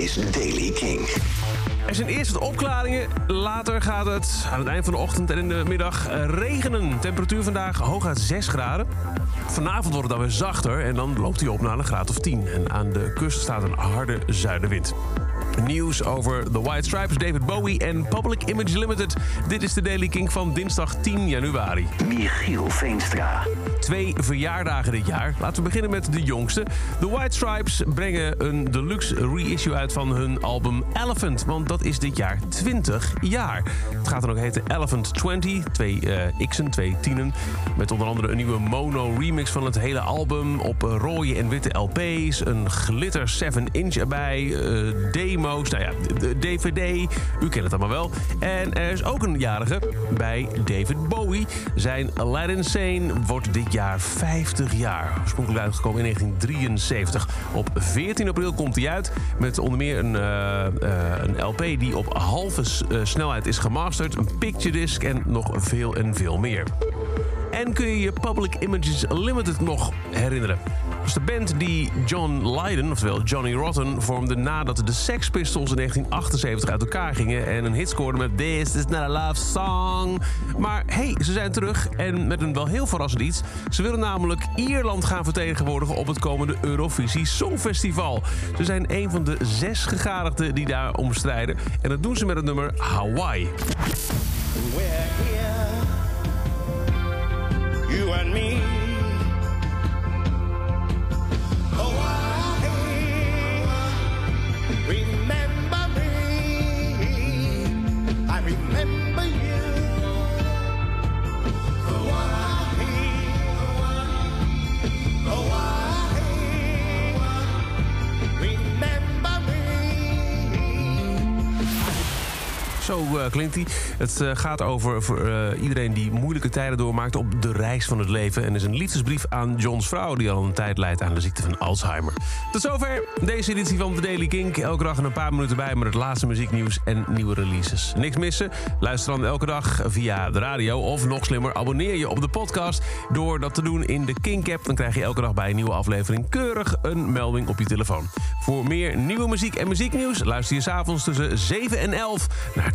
is Daily King. Er zijn eerst wat opklaringen. Later gaat het aan het eind van de ochtend en in de middag eh, regenen. Temperatuur vandaag hooguit 6 graden. Vanavond wordt het dan weer zachter en dan loopt hij op naar een graad of 10. En aan de kust staat een harde zuidenwind. Nieuws over The White Stripes, David Bowie en Public Image Limited. Dit is de Daily King van dinsdag 10 januari. Michiel Veenstra. Twee verjaardagen dit jaar. Laten we beginnen met de jongste. The White Stripes brengen een deluxe reissue uit van hun album Elephant. Want dat is dit jaar 20 jaar. Het gaat dan ook heten Elephant 20. Twee uh, x'en, twee tienen. Met onder andere een nieuwe mono remix van het hele album. Op rode en witte LP's. Een glitter 7-inch erbij. Uh, demo's. Nou ja, DVD. U kent het allemaal wel. En er is ook een jarige bij David Bowie. Zijn Aladdin Sane wordt dit jaar 50 jaar. Oorspronkelijk uitgekomen in 1973. Op 14 april komt hij uit met onder meer een, een LP die op halve uh, snelheid is gemasterd, een picture disc en nog veel en veel meer. En kun je je Public Images Limited nog herinneren? Dat is de band die John Lydon, oftewel Johnny Rotten, vormde nadat de Sex Pistols in 1978 uit elkaar gingen en een hit scoorden met This is not a love song. Maar hey, ze zijn terug en met een wel heel verrassend iets. Ze willen namelijk Ierland gaan vertegenwoordigen op het komende Eurovisie Songfestival. Ze zijn een van de zes gegadigden die daar om strijden en dat doen ze met het nummer Hawaii. We're here, Zo uh, klinkt hij. Het uh, gaat over voor, uh, iedereen die moeilijke tijden doormaakt op de reis van het leven. En is een liefdesbrief aan Johns vrouw, die al een tijd lijdt aan de ziekte van Alzheimer. Tot zover deze editie van The Daily Kink. Elke dag een paar minuten bij met het laatste muzieknieuws en nieuwe releases. Niks missen? Luister dan elke dag via de radio. Of nog slimmer, abonneer je op de podcast. Door dat te doen in de Kink-app, dan krijg je elke dag bij een nieuwe aflevering keurig een melding op je telefoon. Voor meer nieuwe muziek en muzieknieuws luister je s'avonds tussen 7 en 11 naar